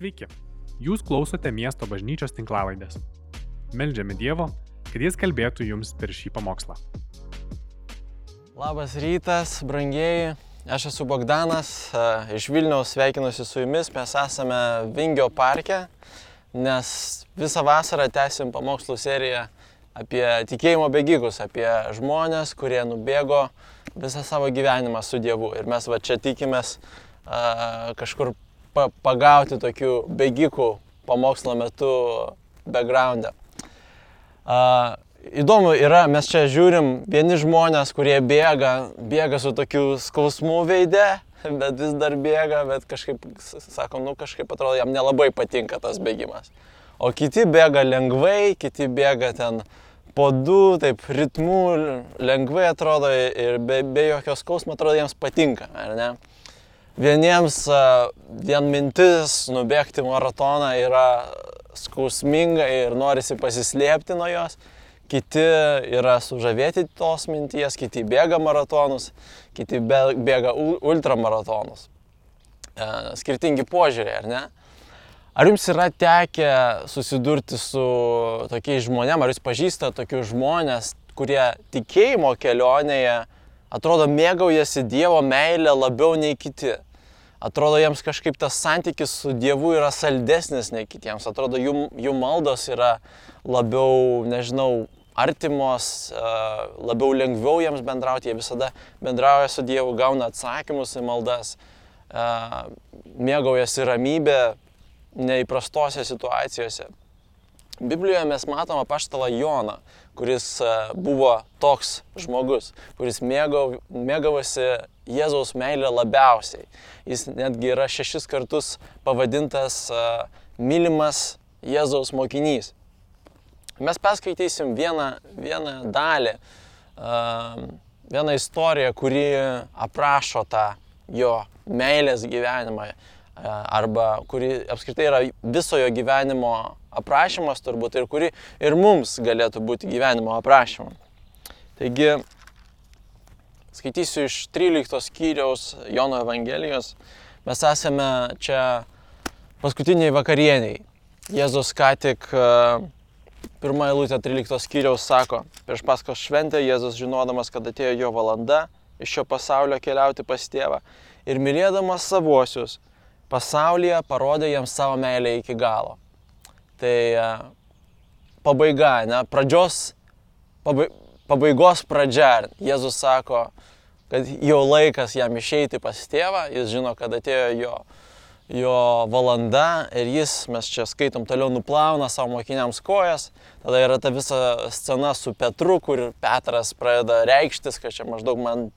Sveiki, jūs klausote miesto bažnyčios tinklavaidės. Meldžiame Dievo, kad Jis kalbėtų jums per šį pamokslą. Labas rytas, brangieji. Aš esu Bogdanas, e, iš Vilniaus sveikinuosi su jumis. Mes esame Vingio parke, nes visą vasarą tęsim pamokslų seriją apie tikėjimo bėgikus, apie žmonės, kurie nubėgo visą savo gyvenimą su Dievu. Ir mes va čia tikimės uh, kažkur pa pagauti tokių bėgikų pamokslo metu backgroundą. Uh, įdomu yra, mes čia žiūrim vieni žmonės, kurie bėga, bėga su tokiu skausmu veide, bet vis dar bėga, bet kažkaip, sakom, nu kažkaip atrodo, jam nelabai patinka tas bėgimas. O kiti bėga lengvai, kiti bėga ten po du, taip ritmų, lengvai atrodo ir be, be jokios skausmo atrodo jiems patinka, ar ne? Vieniems vien mintis nubėgti maratoną yra skausminga ir norisi pasislėpti nuo jos, kiti yra sužavėti tos minties, kiti bėga maratonus, kiti bėga ultramaratonus. Skirtingi požiūriai, ar ne? Ar jums yra tekę susidurti su tokiais žmonėmis, ar jūs pažįstate tokius žmonės, kurie tikėjimo kelionėje atrodo mėgaujasi Dievo meilę labiau nei kiti. Atrodo, jiems kažkaip tas santykis su Dievu yra saldesnis nei kitiems. Atrodo, jų, jų maldos yra labiau, nežinau, artimos, labiau lengviau jiems bendrauti. Jie visada bendrauja su Dievu, gauna atsakymus į maldas, mėgaujasi ramybė neįprastose situacijose. Biblijoje mes matome paštalą Joną, kuris e, buvo toks žmogus, kuris mėgau, mėgavosi Jėzaus meilę labiausiai. Jis netgi yra šešis kartus pavadintas uh, mylimas Jėzaus mokinys. Mes paskaitysim vieną, vieną dalį, uh, vieną istoriją, kuri aprašo tą jo meilės gyvenimą arba kuri apskritai yra viso jo gyvenimo aprašymas turbūt ir kuri ir mums galėtų būti gyvenimo aprašymu. Taigi, skaitysiu iš 13 skyriaus Jono Evangelijos. Mes esame čia paskutiniai vakarieniai. Jėzus ką tik pirmą eilutę 13 skyriaus sako, prieš paskos šventę Jėzus žinodamas, kad atėjo jo valanda iš šio pasaulio keliauti pas tėvą ir mylėdamas savuosius, pasaulyje parodė jiems savo meilę iki galo. Tai e, pabaiga, ne, pradžios, pabaigos pradžia. Jėzus sako, kad jau laikas jam išeiti pas tėvą, jis žino, kad atėjo jo, jo valanda ir jis, mes čia skaitom toliau, nuplauna savo mokiniams kojas. Tada yra ta visa scena su Petru, kur Petras pradeda reikštis, kad čia maždaug man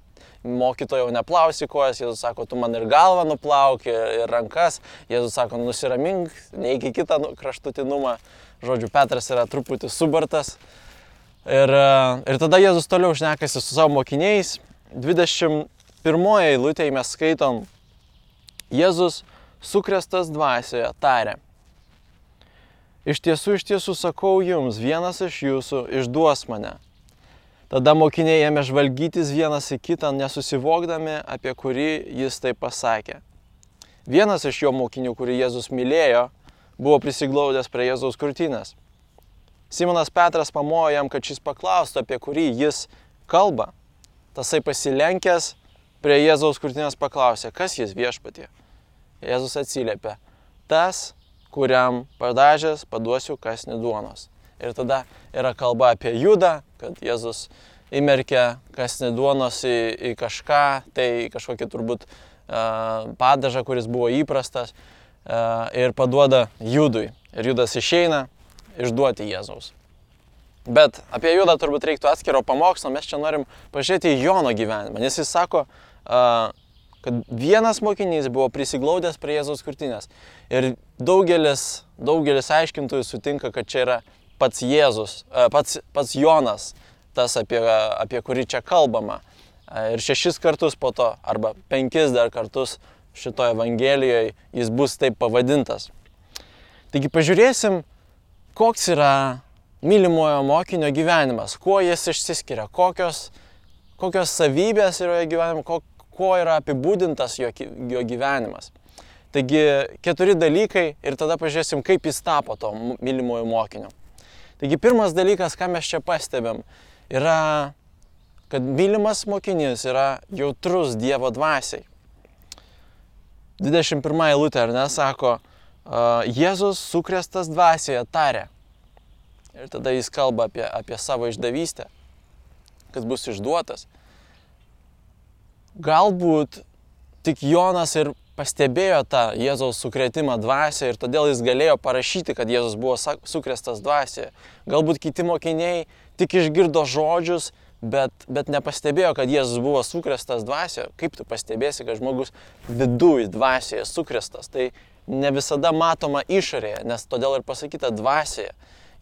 mokytojau neplausi kojas, Jėzus sako, tu man ir galvą nuplauk, ir, rankas, Jėzus sako, nusiramink, neik į kitą nu, kraštutinumą, žodžiu, Petras yra truputį subartas. Ir, e, ir tada Jėzus toliau šnekasi su savo mokiniais. 21 eilutėje mes skaitom, Jėzus sukrestas dvasioje tarė. Iš tiesų, iš tiesų sakau jums, vienas iš jūsų išduos mane. Tada mokiniai ėmė žvalgytis vienas į kitą, nesusivokdami, apie kurį jis tai pasakė. Vienas iš jo mokinių, kurį Jėzus mylėjo, buvo prisiglaudęs prie Jėzaus krūtinės. Simonas Petras pamojo jam, kad šis paklaustų, apie kurį jis kalba. Tasai pasilenkęs prie Jėzaus krūtinės paklausė, kas jis viešpatie. Jėzus atsiliepė, tas, kuriam padažęs paduosiu kasnį duonos. Ir tada yra kalba apie judą, kad Jėzus įmerkia kasnį duonos į, į kažką, tai kažkokį turbūt uh, padažą, kuris buvo įprastas, uh, ir paduoda judui. Ir judas išeina išduoti Jėzaus. Bet apie judą turbūt reiktų atskiro pamokslo, mes čia norim pažiūrėti į Jono gyvenimą, nes jis sako, uh, kad vienas mokinys buvo prisiglaudęs prie Jėzaus krūtinės. Ir daugelis, daugelis aiškintojų sutinka, kad čia yra pats Jėzus, e, pats, pats Jonas, tas apie, apie kurį čia kalbama. E, ir šešis kartus po to, arba penkis dar kartus šitoje Evangelijoje jis bus taip pavadintas. Taigi pažiūrėsim, koks yra mylimojo mokinio gyvenimas, kuo jis išsiskiria, kokios, kokios savybės yra jo gyvenime, kuo, kuo yra apibūdintas jo, jo gyvenimas. Taigi keturi dalykai ir tada pažiūrėsim, kaip jis tapo to mylimojo mokiniu. Taigi pirmas dalykas, ką mes čia pastebėm, yra, kad mylimas mokinys yra jautrus Dievo dvasiai. 21 eilutė, ar ne, sako, Jėzus sukrestas dvasioje tarė. Ir tada jis kalba apie, apie savo išdavystę, kad bus išduotas. Galbūt tik Jonas ir pastebėjo tą Jėzaus sukretimą dvasioje ir todėl jis galėjo parašyti, kad Jėzus buvo sukrestas dvasioje. Galbūt kiti mokiniai tik išgirdo žodžius, bet, bet nepastebėjo, kad Jėzus buvo sukrestas dvasioje. Kaip tu pastebėsi, kad žmogus viduje dvasioje sukrestas? Tai ne visada matoma išorėje, nes todėl ir pasakyta dvasioje.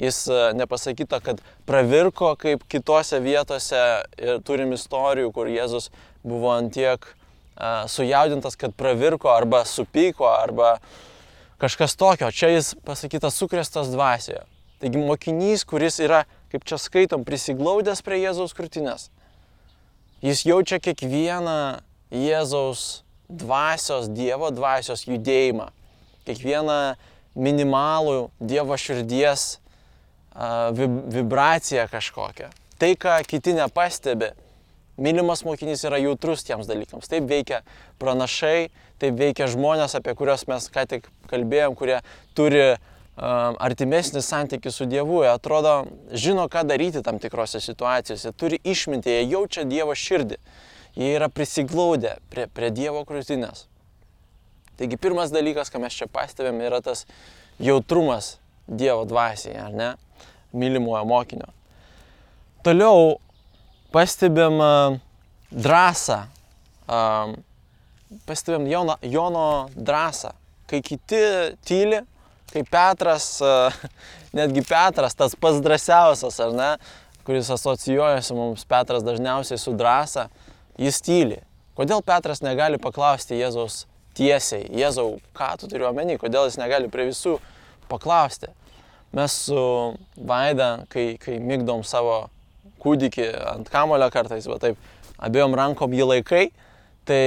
Jis e, nepasakyta, kad pravirko kaip kitose vietose ir turim istorijų, kur Jėzus buvo antiek sujaudintas, kad pravirko arba supyko arba kažkas tokio. Čia jis pasakytas sukrestas dvasioje. Taigi mokinys, kuris yra, kaip čia skaitom, prisiglaudęs prie Jėzaus krūtinės. Jis jaučia kiekvieną Jėzaus dvasios, Dievo dvasios judėjimą. Kiekvieną minimalų Dievo širdies vibraciją kažkokią. Tai, ką kiti nepastebi, mylimas mokinys yra jautrus tiems dalykams. Taip veikia pranašai, taip veikia žmonės, apie kuriuos mes ką tik kalbėjom, kurie turi um, artimesnį santykių su Dievu, jie atrodo, žino, ką daryti tam tikrose situacijose, turi išmintį, jie jaučia Dievo širdį, jie yra prisiglaudę prie, prie Dievo krūtinės. Taigi pirmas dalykas, ką mes čia pastebėm, yra tas jautrumas Dievo dvasiai, ar ne, mylimojo mokinio. Toliau pastebėm drąsą, pastebėm Jono, Jono drąsą. Kai kiti tyli, kai Petras, netgi Petras, tas pats drąsiausias, ar ne, kuris asocijuojasi mums Petras dažniausiai su drąsa, jis tyli. Kodėl Petras negali paklausti Jėzaus tiesiai, Jėzau, ką tu turiu omeny, kodėl jis negali prie visų paklausti. Mes su Vaida, kai, kai mygdom savo kūdikį ant kamulio kartais, va taip, abiejom rankom jį laikai, tai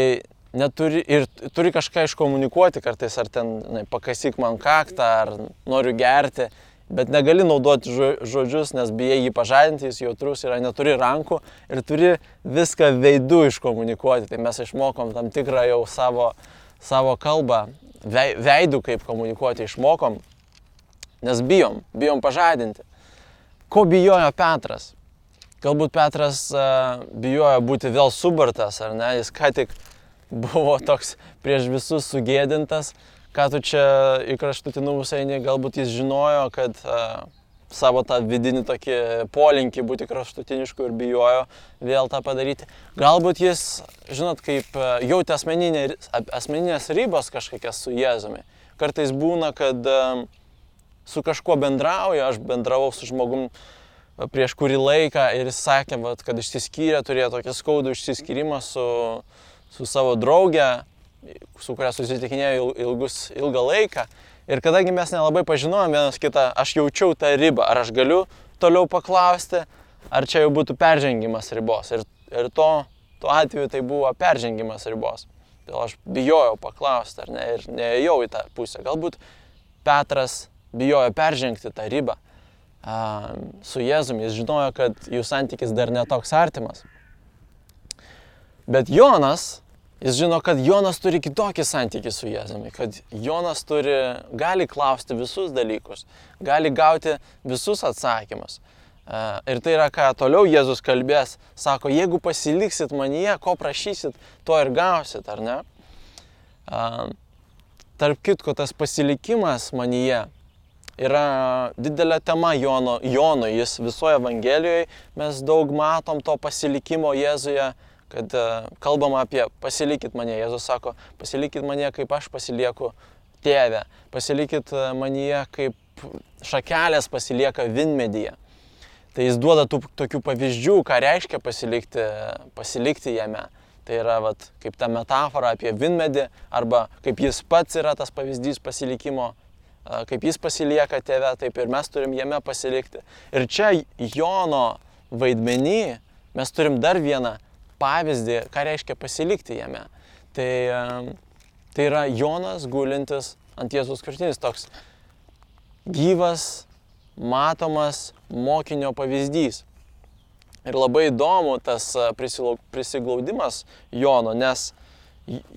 neturi ir turi kažką iškomunikuoti kartais, ar ten na, pakasyk man kaktą, ar noriu gerti, bet negali naudoti žodžius, nes bijai jį pažadinti, jis jautrus yra, neturi rankų ir turi viską veidų iškomunikuoti. Tai mes išmokom tam tikrą jau savo, savo kalbą, veidų kaip komunikuoti išmokom, nes bijom, bijom pažadinti. Ko bijojo Petras? Galbūt Petras uh, bijojo būti vėl subartas, ar ne, jis ką tik buvo toks prieš visus sugėdintas, ką tu čia į kraštutinumus eini, galbūt jis žinojo, kad uh, savo tą vidinį tokį polinkį būti kraštutinišku ir bijojo vėl tą padaryti. Galbūt jis, žinot, kaip jautė asmeninė, asmeninės ribos kažkokias su Jėzumi. Kartais būna, kad su kažkuo bendrauju, aš bendravau su žmogum, prieš kurį laiką ir jis sakė, vat, kad išsiskyrė, turėjo tokį skaudų išsiskyrimą su, su savo drauge, su kuria susitikinėjo ilgus, ilgą laiką. Ir kadangi mes nelabai pažinojom vienas kitą, aš jaučiau tą ribą, ar aš galiu toliau paklausti, ar čia jau būtų peržengimas ribos. Ir, ir to, tuo atveju tai buvo peržengimas ribos. Todėl aš bijojau paklausti, ar ne, ir neėjau į tą pusę. Galbūt Petras bijojo peržengti tą ribą su Jėzumi, jis žinojo, kad jų santykis dar netoks artimas. Bet Jonas, jis žino, kad Jonas turi kitokį santykį su Jėzumi, kad Jonas turi, gali klausti visus dalykus, gali gauti visus atsakymus. Ir tai yra, ką toliau Jėzus kalbės, sako, jeigu pasiliksit manyje, ko prašysit, to ir gausit, ar ne? Tarp kitko, tas pasilikimas manyje yra didelė tema Jono, Jono, jis visoje Evangelijoje, mes daug matom to pasilikimo Jėzuje, kad uh, kalbama apie pasilikit mane, Jėzus sako, pasilikit mane, kaip aš pasilieku tėvę, pasilikit e, manyje, kaip šakelės pasilieka vinmedyje. Tai jis duoda tų tokių pavyzdžių, ką reiškia pasilikti, pasilikti jame. Tai yra vat, kaip ta metafora apie vinmedį arba kaip jis pats yra tas pavyzdys pasilikimo kaip jis pasilieka tėve, taip ir mes turim jame pasilikti. Ir čia Jono vaidmenį mes turim dar vieną pavyzdį, ką reiškia pasilikti jame. Tai Tai yra Jonas gulintis ant Jėzus krūtinės, toks gyvas, matomas mokinio pavyzdys. Ir labai įdomu tas prisiglaudimas Jono, nes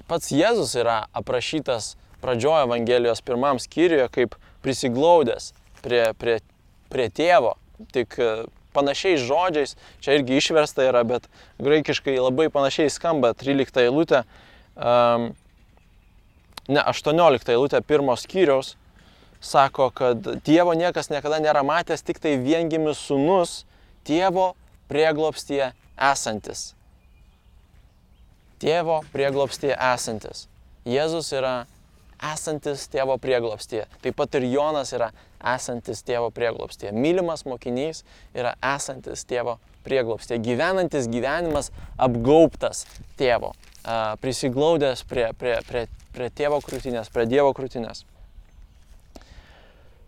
pats Jėzus yra aprašytas pradžioje Evangelijos pirmam skyriuje kaip prisiglaudęs prie, prie, prie tėvo, tik panašiais žodžiais, čia irgi išversta yra, bet graikiškai labai panašiai skamba 13 eilutė, um, ne 18 eilutė pirmos skyriaus, sako, kad Dievo niekas niekada nėra matęs, tik tai viengimis sunus tėvo prieglopstie esantis. Tėvo prieglopstie esantis. Jėzus yra esantis tėvo prieglopstie. Taip pat ir Jonas yra esantis tėvo prieglopstie. Mylimas mokinys yra esantis tėvo prieglopstie. Gyvenantis gyvenimas apgaubtas tėvo. Prisiglaudęs prie, prie, prie, prie tėvo krūtinės, prie Dievo krūtinės.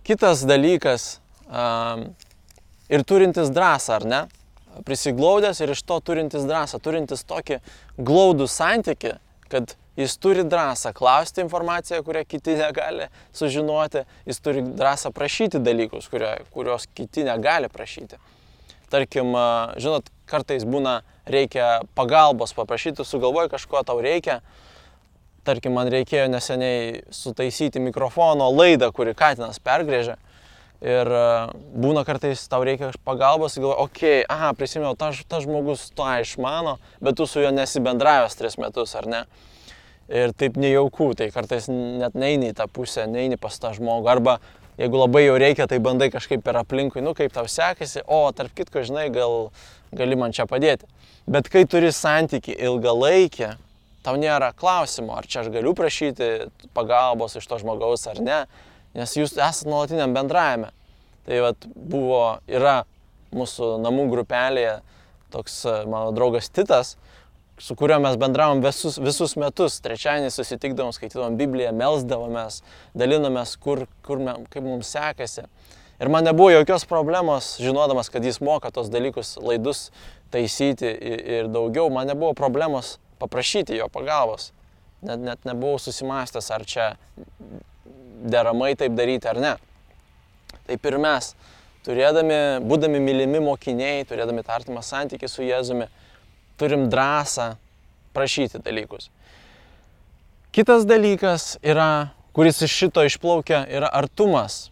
Kitas dalykas ir turintis drąsą, ar ne? Prisiglaudęs ir iš to turintis drąsą, turintis tokį glaudų santyki, kad jis turi drąsą klausti informaciją, kurią kiti negali sužinoti, jis turi drąsą prašyti dalykus, kurio, kurios kiti negali prašyti. Tarkim, žinot, kartais būna reikia pagalbos paprašyti, sugalvoji kažko tau reikia, tarkim, man reikėjo neseniai sutaisyti mikrofono laidą, kuri Katinas pergrėžė. Ir e, būna kartais tau reikia pagalbos, galvoju, okei, okay, aha, prisimenu, tas ta žmogus to išmano, bet tu su juo nesibendravęs tris metus, ar ne? Ir taip nejauku, tai kartais net neini į tą pusę, neini pas tą žmogų. Arba jeigu labai jau reikia, tai bandai kažkaip per aplinkui, nu kaip tau sekasi, o tarp kitko, žinai, gal gali man čia padėti. Bet kai turi santyki ilgalaikį, tau nėra klausimo, ar čia aš galiu prašyti pagalbos iš to žmogaus ar ne, nes jūs esate nuolatiniam bendravime. Tai vat, buvo, yra mūsų namų grupelėje toks mano draugas Titas, su kuriuo mes bendravom visus, visus metus. Trečiadienį susitikdavom, skaitydavom Bibliją, melsdavomės, dalinomės, kur, kur kaip mums sekasi. Ir man nebuvo jokios problemos, žinodamas, kad jis moka tos dalykus, laidus taisyti ir daugiau, man nebuvo problemos paprašyti jo pagalbos. Net, net nebuvau susimastęs, ar čia deramai taip daryti ar ne. Taip ir mes, turėdami, būdami mylimi mokiniai, turėdami tartimą santykį su Jėzumi, turim drąsą prašyti dalykus. Kitas dalykas yra, kuris iš šito išplaukia, yra artumas.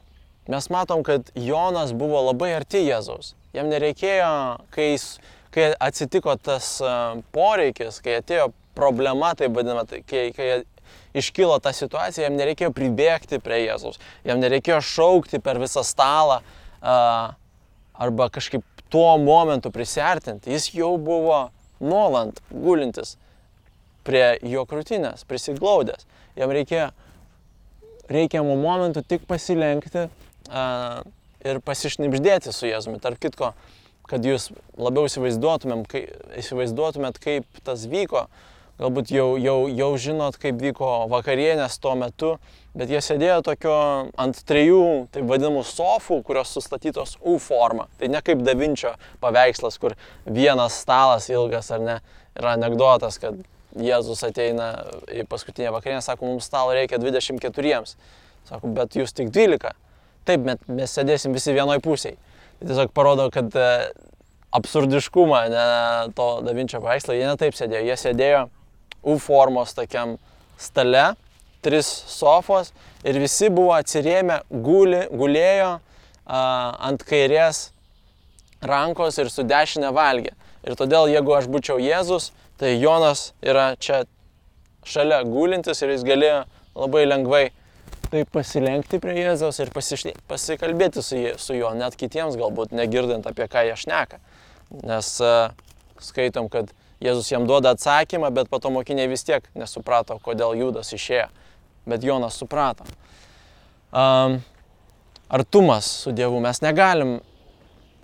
Mes matom, kad Jonas buvo labai arti Jėzaus. Jam nereikėjo, kai kai atsitiko tas poreikis, kai atėjo problema, tai vadinama, kai, kai iškilo ta situacija, jam nereikėjo pribėgti prie Jėzaus, jam nereikėjo šaukti per visą stalą uh, arba kažkaip tuo momentu prisartinti. Jis jau buvo nuolant gulintis prie jo krūtinės, prisiglaudęs. Jam reikėjo reikiamų momentų tik pasilenkti uh, ir pasišnipždėti su Jėzumi. Tarp kitko, uh, kad jūs labiau įsivaizduotumėm, kai, įsivaizduotumėt, kaip tas vyko. Galbūt jau, jau, jau žinot, kaip vyko vakarienės tuo metu, bet jie sėdėjo tokio ant trijų, taip vadinamų sofų, kurios sustatytos U forma. Tai ne kaip Davinčio paveikslas, kur vienas stalas ilgas ar ne. Yra anegdotas, kad Jėzus ateina į paskutinę vakarienę, sako, mums stalo reikia 24. Sako, bet jūs tik 12. Taip, bet mes sėdėsim visi vienoj pusėje. Tai tiesiog parodo, kad e, absurdiškumą ne, to Davinčio paveikslo, jie netaip sėdėjo. Jie sėdėjo U formos tokiam stale, tris sofos ir visi buvo atsirėmę, guli, gulėjo a, ant kairės rankos ir su dešinė valgė. Ir todėl, jeigu aš būčiau Jėzus, tai Jonas yra čia šalia gulintis ir jis galėjo labai lengvai tai pasilenkti prie Jėzaus ir pasišlė, pasikalbėti su, jie, su juo, net kitiems galbūt negirdint apie ką jie šneka. Nes uh, skaitom, kad Jėzus jam duoda atsakymą, bet po to mokiniai vis tiek nesuprato, kodėl Judas išėjo. Bet Jonas suprato. Um, artumas su Dievu mes negalim,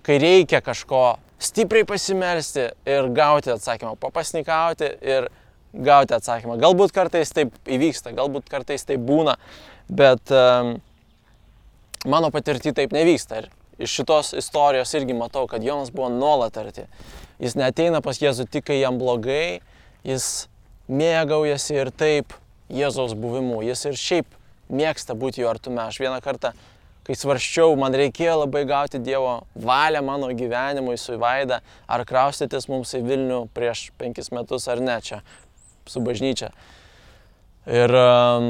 kai reikia kažko stipriai pasimelsti ir gauti atsakymą, papasnikauti ir gauti atsakymą. Galbūt kartais taip įvyksta, galbūt kartais taip būna, Bet um, mano patirti taip nevyksta. Ir iš šitos istorijos irgi matau, kad Jonas buvo nuolat arti. Jis neteina pas Jėzų tik, kai jam blogai, jis mėgaujasi ir taip Jėzaus buvimu. Jis ir šiaip mėgsta būti jo artume. Aš vieną kartą, kai svarščiau, man reikėjo labai gauti Dievo valią mano gyvenimui su Vaida, ar kraustytis mums į Vilnių prieš penkis metus ar ne čia su bažnyčia. Ir um,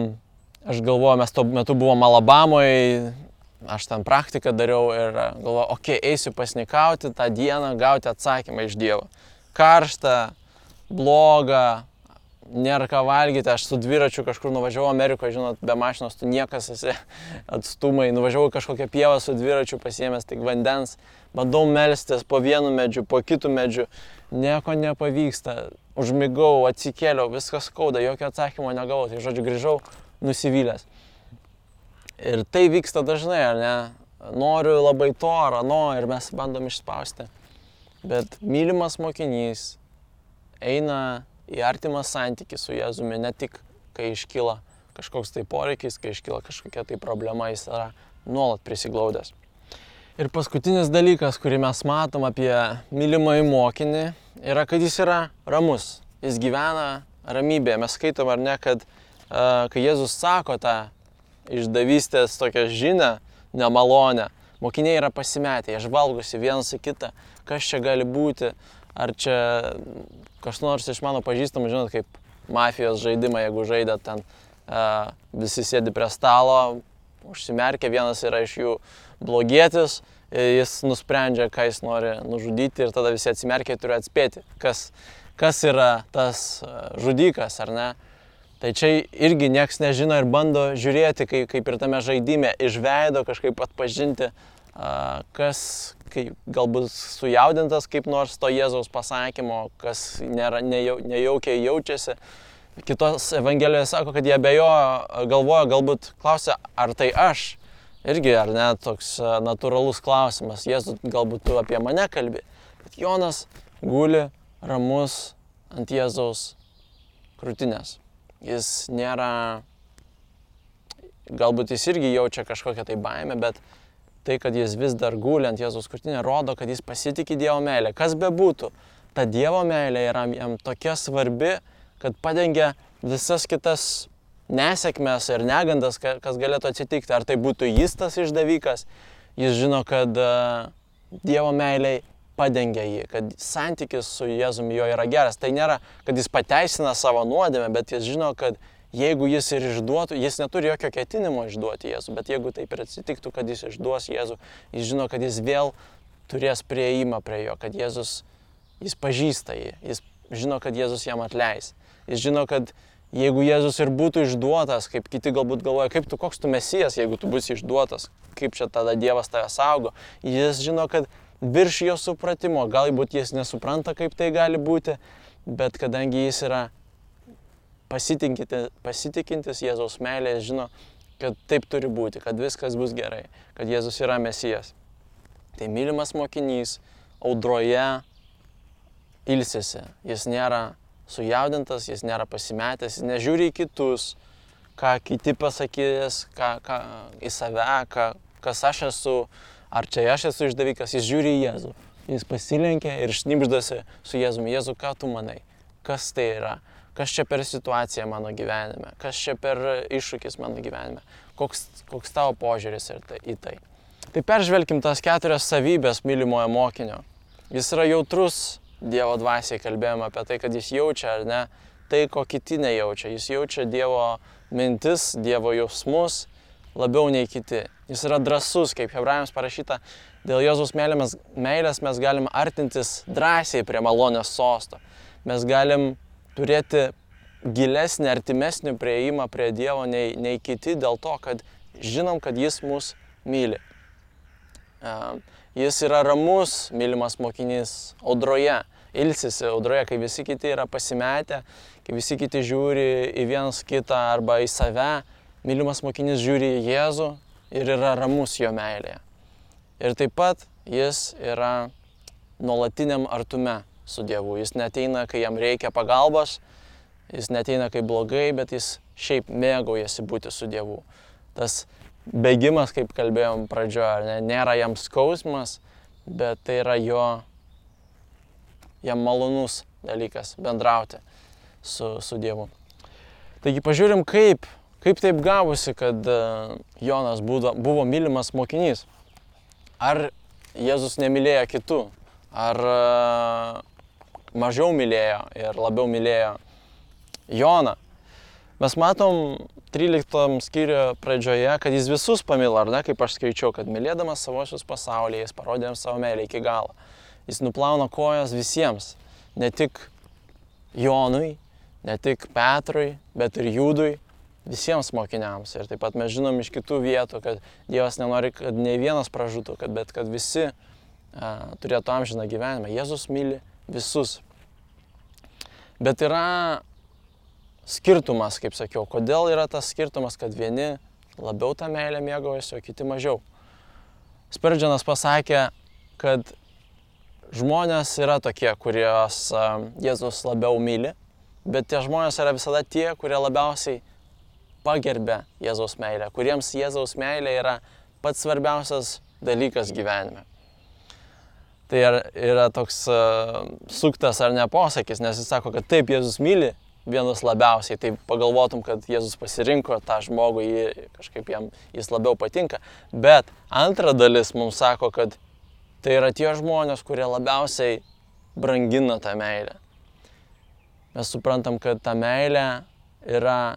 aš galvoju, mes tuo metu buvom Alabamoje, aš ten praktiką dariau ir galvoju, okei, okay, eisiu pasnikauti tą dieną, gauti atsakymą iš Dievo. Karšta, bloga, nėra ką valgyti, aš su dviračiu kažkur nuvažiavau Amerikoje, žinot, be mašinos tu niekas esi atstumai, nuvažiavau kažkokią pievą su dviračiu pasiemęs tik vandens, bandau melstis po vienu medžiu, po kitų medžių, nieko nepavyksta, užmigau, atsikėliau, viskas skauda, jokio atsakymo negavau, tai žodžiu grįžau nusivylęs. Ir tai vyksta dažnai, ar ne? Noriu labai to ar ano ir mes bandom išspausti. Bet mylimas mokinys eina į artimą santykį su Jėzumi, ne tik kai iškyla kažkoks tai poreikis, kai iškyla kažkokia tai problema, jis yra nuolat prisiglaudęs. Ir paskutinis dalykas, kurį mes matom apie mylimąjį mokinį, yra, kad jis yra ramus. Jis gyvena ramybėje. Mes skaitom ar ne, kad uh, kai Jėzus sako tą išdavystės tokią žinę, nemalonę, mokiniai yra pasimetę, jie žvalgosi vienas į kitą, kas čia gali būti, ar čia kas nors iš mano pažįstamų, žinot, kaip mafijos žaidimą, jeigu žaidėt ten, uh, visi sėdi prie stalo, užsimerkia, vienas yra iš jų blogietis, jis nusprendžia, ką jis nori nužudyti ir tada visi atsimerkia ir turi atspėti, kas, kas yra tas žudikas ar ne. Tai čia irgi nieks nežino ir bando žiūrėti, kaip, kaip ir tame žaidime, iš veido kažkaip atpažinti, kas kaip, galbūt sujaudintas kaip nors to Jėzaus pasakymo, kas nėra, nejau, nejaukiai jaučiasi. Kitos Evangelijos sako, kad jie bejo galvoja, galbūt klausia, ar tai aš. Irgi, ar ne, toks natūralus klausimas. Jėzus, galbūt tu apie mane kalbi. Bet Jonas guli ramus ant Jėzaus krūtinės. Jis nėra, galbūt jis irgi jaučia kažkokią tai baimę, bet tai, kad jis vis dar guli ant Jėzaus krūtinė, rodo, kad jis pasitikė Dievo meilę. Kas bebūtų, ta Dievo meilė yra jam tokia svarbi, kad padengia visas kitas nesėkmės ir negandas, kas galėtų atsitikti. Ar tai būtų jis tas išdavikas, jis žino, kad Dievo meiliai padengia jį, kad santykis su Jėzumi jo yra geras. Tai nėra, kad jis pateisina savo nuodėmę, bet jis žino, kad jeigu jis ir išduotų, jis neturi jokio ketinimo išduoti Jėzų, bet jeigu taip ir atsitiktų, kad jis išduos Jėzų, jis žino, kad jis vėl turės prieimą prie jo, kad Jėzus, jis pažįsta jį, jis žino, kad Jėzus jam atleis. Jis žino, kad jeigu Jėzus ir būtų išduotas, kaip kiti galbūt galvoja, kaip tu, koks tu mesijas, jeigu tu būsi išduotas, kaip čia tada Dievas tave saugo, jis žino, kad virš jo supratimo, galbūt jis nesupranta, kaip tai gali būti, bet kadangi jis yra pasitikintis Jėzaus meilė, žino, kad taip turi būti, kad viskas bus gerai, kad Jėzus yra mesijas. Tai mylimas mokinys audroje ilsisi, jis nėra sujaudintas, jis nėra pasimetęs, jis nežiūri į kitus, ką kiti pasakys, ką, ką į save, ką, kas aš esu, ar čia aš esu išdavikas, jis žiūri į Jėzų. Jis pasilenkia ir šnipždasi su Jėzumi. Jėzu, ką tu manai? Kas tai yra? kas čia per situacija mano gyvenime, kas čia per iššūkis mano gyvenime, koks, koks tavo požiūris tai, į tai. Tai peržvelkim tas keturias savybės mylimojo mokinio. Jis yra jautrus Dievo dvasiai, kalbėjome apie tai, kad jis jaučia ar ne tai, ko kiti nejaučia. Jis jaučia Dievo mintis, Dievo jausmus labiau nei kiti. Jis yra drasus, kaip hebrajams parašyta, dėl Jėzaus meilės, meilės mes galim artintis drąsiai prie malonės sosto. Mes galim turėti gilesnį, artimesnį prieimą prie Dievo nei, nei kiti dėl to, kad žinom, kad Jis mus myli. Jis yra ramus, mylimas mokinys audroje, ilsisi audroje, kai visi kiti yra pasimetę, kai visi kiti žiūri į vienas kitą arba į save, mylimas mokinys žiūri į Jėzų ir yra ramus jo meilėje. Ir taip pat jis yra nuolatiniam artume su Dievu. Jis neteina, kai jam reikia pagalbos, jis neteina, kai blogai, bet jis šiaip mėgaujasi būti su Dievu. Tas bėgimas, kaip kalbėjom pradžioje, ne, nėra jam skausmas, bet tai yra jo, jam malonus dalykas bendrauti su, su Dievu. Taigi pažiūrim, kaip, kaip taip gavosi, kad e, Jonas buvo, buvo mylimas mokinys. Ar Jėzus nemylėjo kitų, ar e, mažiau mylėjo ir labiau mylėjo Joną. Mes matom 13 skyriuje pradžioje, kad jis visus pamilo, ar ne, kaip aš skaičiau, kad mylėdamas savosius pasaulyje, jis parodė savo meilę iki galo. Jis nuplauna kojas visiems, ne tik Jonui, ne tik Petrui, bet ir Judui, visiems mokiniams. Ir taip pat mes žinom iš kitų vietų, kad Dievas nenori, kad ne vienas pražūtų, kad, bet kad visi a, turėtų amžiną gyvenimą. Jėzus myli visus. Bet yra skirtumas, kaip sakiau. Kodėl yra tas skirtumas, kad vieni labiau tą meilę mėgaujasi, o kiti mažiau. Sperdžianas pasakė, kad žmonės yra tokie, kuriuos Jėzus labiau myli, bet tie žmonės yra visada tie, kurie labiausiai pagerbė Jėzaus meilę, kuriems Jėzaus meilė yra pats svarbiausias dalykas gyvenime. Tai yra toks uh, suktas ar ne posakis, nes jis sako, kad taip Jėzus myli vienus labiausiai, tai pagalvotum, kad Jėzus pasirinko tą žmogų, jį, kažkaip jam jis labiau patinka. Bet antra dalis mums sako, kad tai yra tie žmonės, kurie labiausiai brangina tą meilę. Mes suprantam, kad ta meilė yra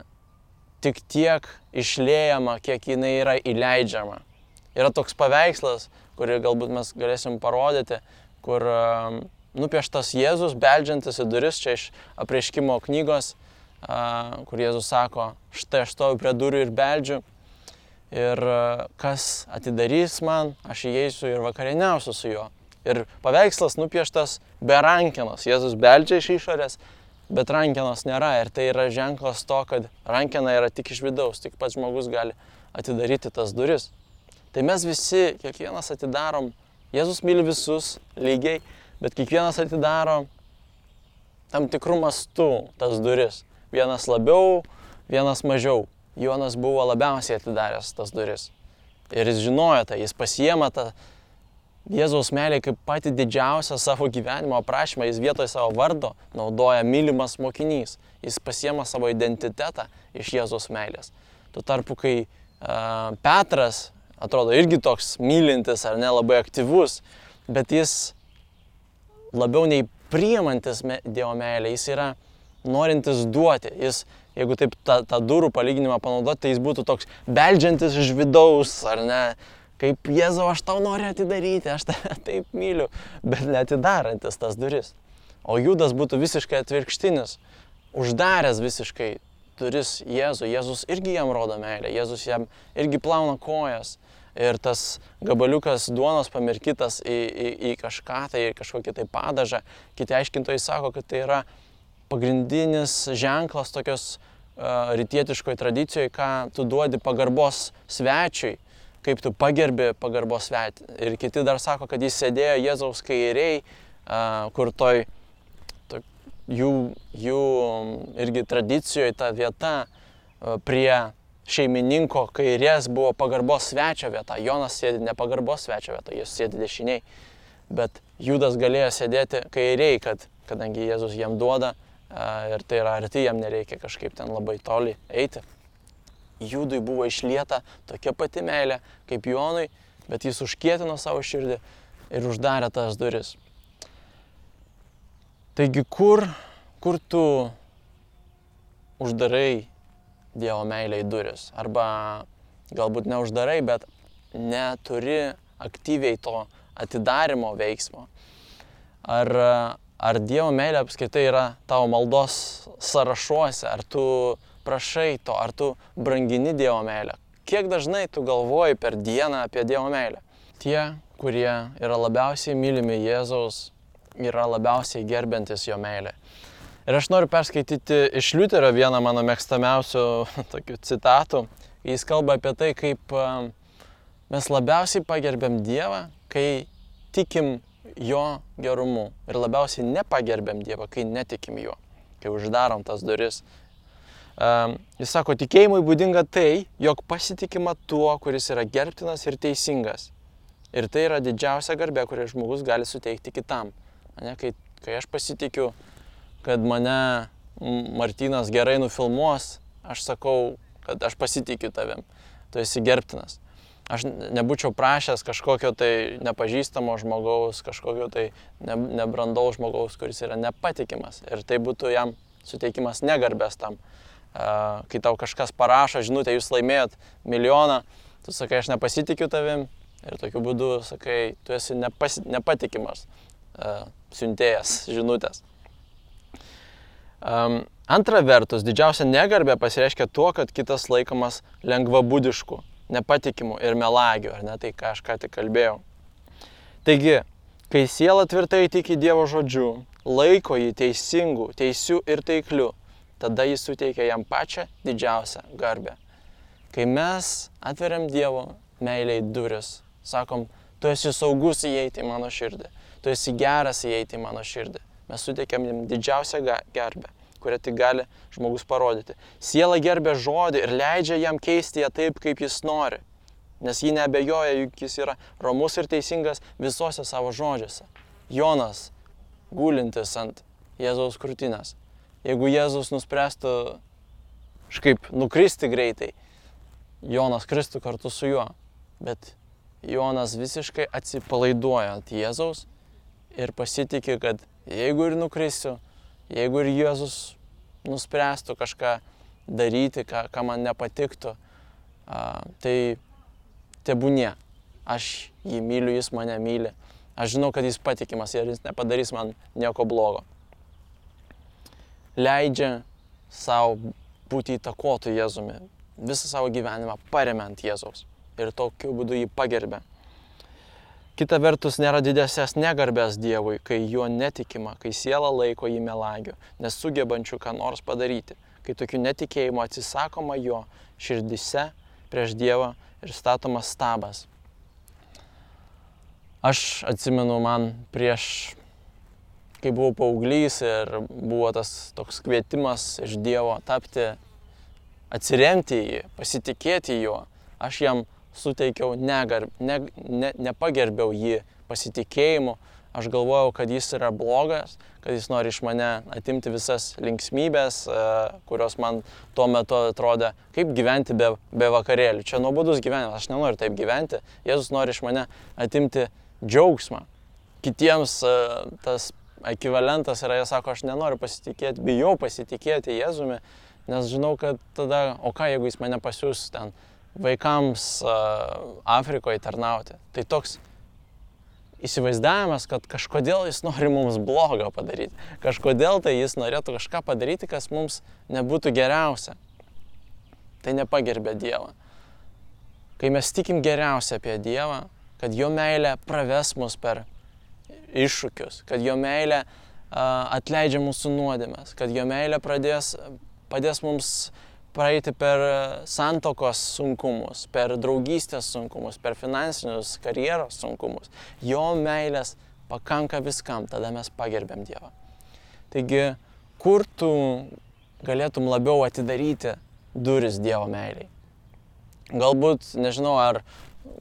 tik tiek išlėjama, kiek jinai yra įleidžiama. Yra toks paveikslas, kurį galbūt mes galėsim parodyti, kur um, nupieštas Jėzus, beldžiantis į duris, čia iš apreiškimo knygos, kur Jėzus sako, štai aš stoviu prie durų ir beldžiu. Ir kas atidarys man, aš įeisiu ir vakarieniausiu su juo. Ir paveikslas nupieštas be rankenos. Jėzus beldžia iš išorės, bet rankenos nėra. Ir tai yra ženklas to, kad rankena yra tik iš vidaus, tik pats žmogus gali atidaryti tas duris. Tai mes visi, kiekvienas atidarom, Jėzus myli visus lygiai, bet kiekvienas atidaro tam tikrų mastų tas duris. Vienas labiau, vienas mažiau. Jonas buvo labiausiai atidaręs tas duris. Ir jis žinojo tai, jis pasiema tą Jėzaus meilę kaip pati didžiausią savo gyvenimo aprašymą. Jis vietoje savo vardo naudoja mylimas mokinys. Jis pasiema savo identitetą iš Jėzaus meilės. Tuo tarpu, kai uh, Petras atrodo irgi toks mylintis ar nelabai aktyvus, bet jis labiau nei priimantis Dievo meilę, jis yra norintis duoti. Jis, jeigu taip tą, tą durų palyginimą panaudoti, tai jis būtų toks beldžiantis iš vidaus, ar ne? Kaip Jėzau, aš tau noriu atidaryti, aš tave taip myliu, bet netidarantis tas duris. O Judas būtų visiškai atvirkštinis, uždaręs visiškai duris Jėzų. Jėzus irgi jam rodo meilę, Jėzus jam irgi plauna kojas ir tas gabaliukas duonos pamirkytas į, į, į kažką tai, į kažkokį tai padažą. Kiti aiškintojai sako, kad tai yra pagrindinis ženklas tokios uh, rytietiškoje tradicijoje, ką tu duodi pagarbos svečiui, kaip tu pagerbi pagarbos svečiui. Ir kiti dar sako, kad jis sėdėjo Jėzaus kairiai, kur toj, toj jų, jų irgi tradicijoje ta vieta prie šeimininko kairės buvo pagarbos svečio vieta. Jonas sėdi ne pagarbos svečio vieta, jis sėdi dešiniai. Bet Judas galėjo sėdėti kairiai, kad, kadangi Jėzus jam duoda ir tai yra arti, jam nereikia kažkaip ten labai toli eiti. Judui buvo išlieta tokia pati meilė kaip Jonui, bet jis užkietino savo širdį ir uždarė tas duris. Taigi kur, kur tu uždarai Dievo meilė į duris. Arba galbūt neuždarai, bet neturi aktyviai to atidarimo veiksmo. Ar, ar Dievo meilė apskaitai yra tavo maldos sąrašuose, ar tu prašai to, ar tu brangini Dievo meilę. Kiek dažnai tu galvoji per dieną apie Dievo meilę? Tie, kurie yra labiausiai mylimi Jėzaus, yra labiausiai gerbiantis jo meilę. Ir aš noriu perskaityti iš Liuterio vieną mano mėgstamiausių tokių citatų. Jis kalba apie tai, kaip mes labiausiai pagerbėm Dievą, kai tikim Jo gerumu. Ir labiausiai nepagerbėm Dievą, kai netikim Jo, kai uždarom tas duris. Jis sako, tikėjimui būdinga tai, jog pasitikima tuo, kuris yra gerbtinas ir teisingas. Ir tai yra didžiausia garbė, kurią žmogus gali suteikti kitam. Ne, kai, kai aš pasitikiu kad mane Martinas gerai nufilmuos, aš sakau, kad aš pasitikiu tavim, tu esi gerbtinas. Aš nebūčiau prašęs kažkokio tai nepažįstamo žmogaus, kažkokio tai ne, nebrandaus žmogaus, kuris yra nepatikimas. Ir tai būtų jam suteikimas negarbės tam. Uh, kai tau kažkas parašo žinutę, jūs laimėjot milijoną, tu sakai, aš nepasitikiu tavim ir tokiu būdu sakai, tu esi nepasi, nepatikimas siuntėjas žinutės. Antra vertus, didžiausia negarbė pasireiškia tuo, kad kitas laikomas lengvabūdišku, nepatikimu ir melagiu, ar ne tai, ką aš ką tik kalbėjau. Taigi, kai siela tvirtai tiki Dievo žodžiu, laiko jį teisingu, teisiu ir taikliu, tada jis suteikia jam pačią didžiausią garbę. Kai mes atveriam Dievo meiliai duris, sakom, tu esi saugus įeiti į mano širdį, tu esi geras įeiti į mano širdį, mes suteikiam jam didžiausią gerbę, kurią tik gali žmogus parodyti. Siela gerbė žodį ir leidžia jam keisti ją taip, kaip jis nori, nes ji nebejoja, juk jis yra romus ir teisingas visose savo žodžiuose. Jonas, gulintis ant Jėzaus krūtinės. Jeigu Jėzus nuspręstų kažkaip nukristi greitai, Jonas kristų kartu su juo, bet Jonas visiškai atsipalaiduoja ant Jėzaus ir pasitikė, kad jeigu ir nukrisiu, jeigu ir Jėzus nuspręstų kažką daryti, ką, ką man nepatiktų, a, tai tebūnie. Aš jį myliu, jis mane myli. Aš žinau, kad jis patikimas ir jis nepadarys man nieko blogo. Leidžia savo būti įtakotų Jėzumi. Visą savo gyvenimą paremiant Jėzaus. Ir tokiu būdu jį pagerbė. Kita vertus nėra didesnės negarbės Dievui, kai juo netikima, kai siela laiko jį melagiu, nesugebančių ką nors padaryti, kai tokiu netikėjimu atsisakoma jo širdise prieš Dievą ir statomas stabas. Aš atsimenu man prieš, kai buvau paauglys ir buvo tas toks kvietimas iš Dievo tapti, atsiremti į jį, pasitikėti juo, aš jam suteikiau negarb, ne, ne, nepagerbiau jį pasitikėjimu, aš galvojau, kad jis yra blogas, kad jis nori iš mane atimti visas linksmybės, e, kurios man tuo metu atrodė, kaip gyventi be, be vakarėlių. Čia nuobodus gyvenimas, aš nenoriu taip gyventi. Jėzus nori iš mane atimti džiaugsmą. Kitiems e, tas ekvivalentas yra, jie sako, aš nenoriu pasitikėti, bijau pasitikėti Jėzumi, nes žinau, kad tada, o ką jeigu jis mane pasiūs ten vaikams Afrikoje tarnauti. Tai toks įsivaizdavimas, kad kažkodėl jis nori mums blogą padaryti. Kažkodėl tai jis norėtų kažką padaryti, kas mums nebūtų geriausia. Tai nepagerbė Dievą. Kai mes tikim geriausia apie Dievą, kad jo meilė praves mus per iššūkius, kad jo meilė atleidžia mūsų nuodėmės, kad jo meilė pradės, padės mums praeiti per santokos sunkumus, per draugystės sunkumus, per finansinius karjeros sunkumus. Jo meilės pakanka viskam, tada mes pagerbėm Dievą. Taigi, kur tu galėtum labiau atidaryti duris Dievo meiliai? Galbūt, nežinau, ar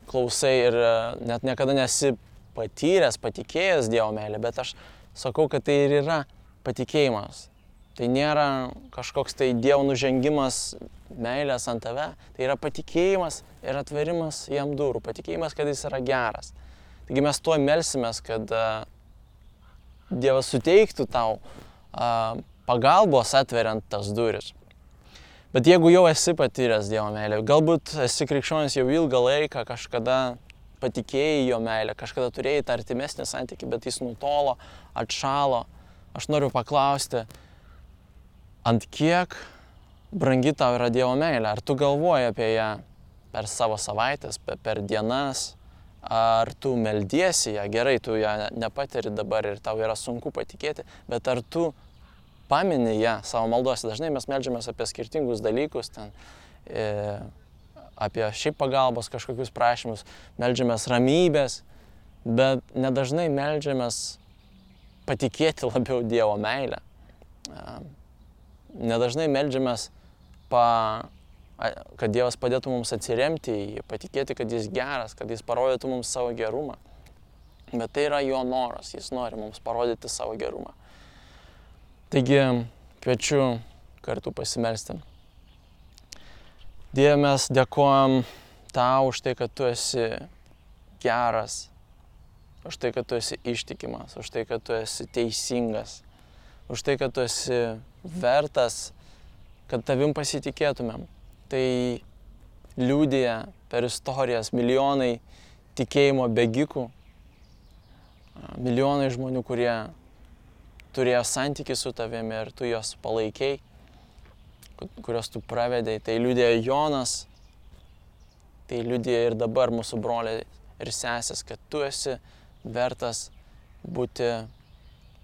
klausai ir e, net niekada nesi patyręs, patikėjęs Dievo meilę, bet aš sakau, kad tai ir yra patikėjimas Tai nėra kažkoks tai Dievo nužengimas meilės ant tave, tai yra patikėjimas ir atverimas jam durų, patikėjimas, kad jis yra geras. Taigi mes tuo melsimės, kad Dievas suteiktų tau uh, pagalbos atveriant tas duris. Bet jeigu jau esi patyręs Dievo meilę, galbūt esi krikščionis jau ilgą laiką, kažkada patikėjai jo meilę, kažkada turėjai tą artimesnį santykį, bet jis nutolo, atšalo, aš noriu paklausti, ant kiek brangi tau yra Dievo meilė, ar tu galvoji apie ją per savo savaitės, per dienas, ar tu meldiesi ją, gerai, tu ją nepatiri dabar ir tau yra sunku patikėti, bet ar tu pamini ją savo maldose. Dažnai mes melžiamės apie skirtingus dalykus, ten, e, apie šiaip pagalbos kažkokius prašymus, melžiamės ramybės, bet nedažnai melžiamės patikėti labiau Dievo meilę. Nedažnai melžiamės, pa, kad Dievas padėtų mums atsiremti į jį, patikėti, kad jis geras, kad jis parodytų mums savo gerumą. Bet tai yra jo noras, jis nori mums parodyti savo gerumą. Taigi kviečiu kartu pasimelsti. Dieve, mes dėkojam tau už tai, kad tu esi geras, už tai, kad tu esi ištikimas, už tai, kad tu esi teisingas, už tai, kad tu esi vertas, kad tavim pasitikėtumėm. Tai liūdėja per istorijas milijonai tikėjimo begikų, milijonai žmonių, kurie turėjo santykių su tavimi ir tu juos palaikiai, kuriuos tu pravedėjai. Tai liūdėjo Jonas, tai liūdėjo ir dabar mūsų broliai ir sesės, kad tu esi vertas būti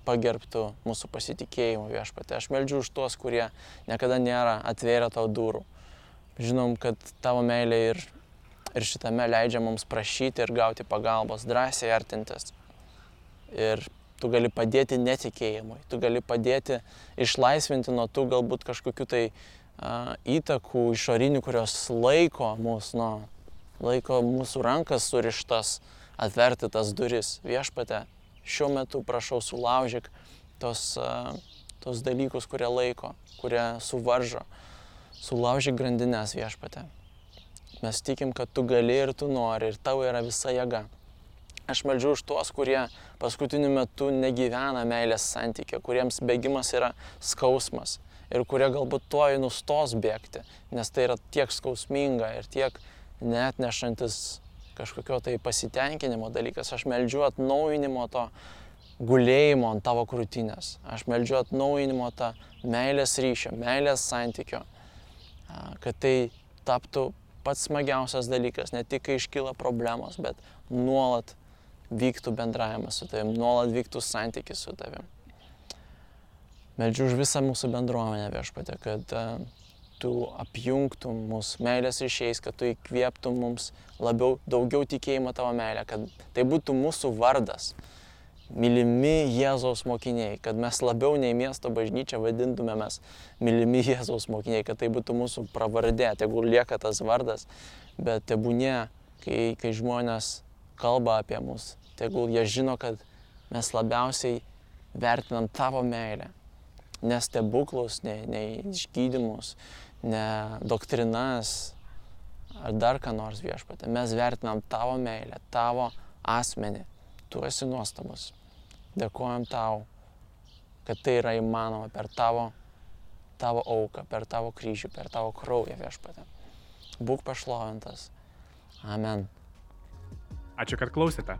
pagerbtų mūsų pasitikėjimų viešpatė. Aš meldžiu už tuos, kurie niekada nėra atvėrę tau durų. Žinom, kad tavo meilė ir, ir šitame leidžia mums prašyti ir gauti pagalbos, drąsiai artintis. Ir tu gali padėti netikėjimui, tu gali padėti išlaisvinti nuo tų galbūt kažkokių tai a, įtakų išorinių, kurios laiko mus nuo, laiko mūsų rankas surištas atverti tas duris. Viešpate, šiuo metu prašau sulaužyk tos, a, tos dalykus, kurie laiko, kurie suvaržo. Sulaužyk grandinės viešpate. Mes tikim, kad tu gali ir tu nori ir tavo yra visa jėga. Aš meldžiu už tuos, kurie paskutiniu metu negyvena meilės santykė, kuriems bėgimas yra skausmas ir kurie galbūt tuoj nustos bėgti, nes tai yra tiek skausminga ir tiek net nešantis kažkokio tai pasitenkinimo dalykas. Aš meldžiu atnaujinimo to gulėjimo ant tavo krūtinės. Aš meldžiu atnaujinimo tą meilės ryšio, meilės santykio, kad tai taptų pats smagiausias dalykas, ne tik kai iškyla problemos, bet nuolat vyktų bendravimas su tavim, nuolat vyktų santykis su tavim. Meldžiu už visą mūsų bendruomenę viešpatė, kad uh, tu apjungtum mūsų meilės ryšiais, kad tu įkvėptum mums labiau, daugiau tikėjimo tavo meilę, kad tai būtų mūsų vardas, mylimi Jėzaus mokiniai, kad mes labiau nei miesto bažnyčia vadintumėmės mylimi Jėzaus mokiniai, kad tai būtų mūsų pravardė, tegul lieka tas vardas, bet tebūnė, kai, kai žmonės kalba apie mus, tegul jie žino, kad mes labiausiai vertinam tavo meilę. Ne stebuklus, ne, ne išgydymus, ne doktrinas ar dar ką nors viešpatė. Mes vertinam tavo meilę, tavo asmenį. Tu esi nuostabus. Dėkojom tau, kad tai yra įmanoma per tavo, tavo auką, per tavo kryžių, per tavo kraują viešpatė. Būk pašlovintas. Amen. Ačiū, kad klausėte.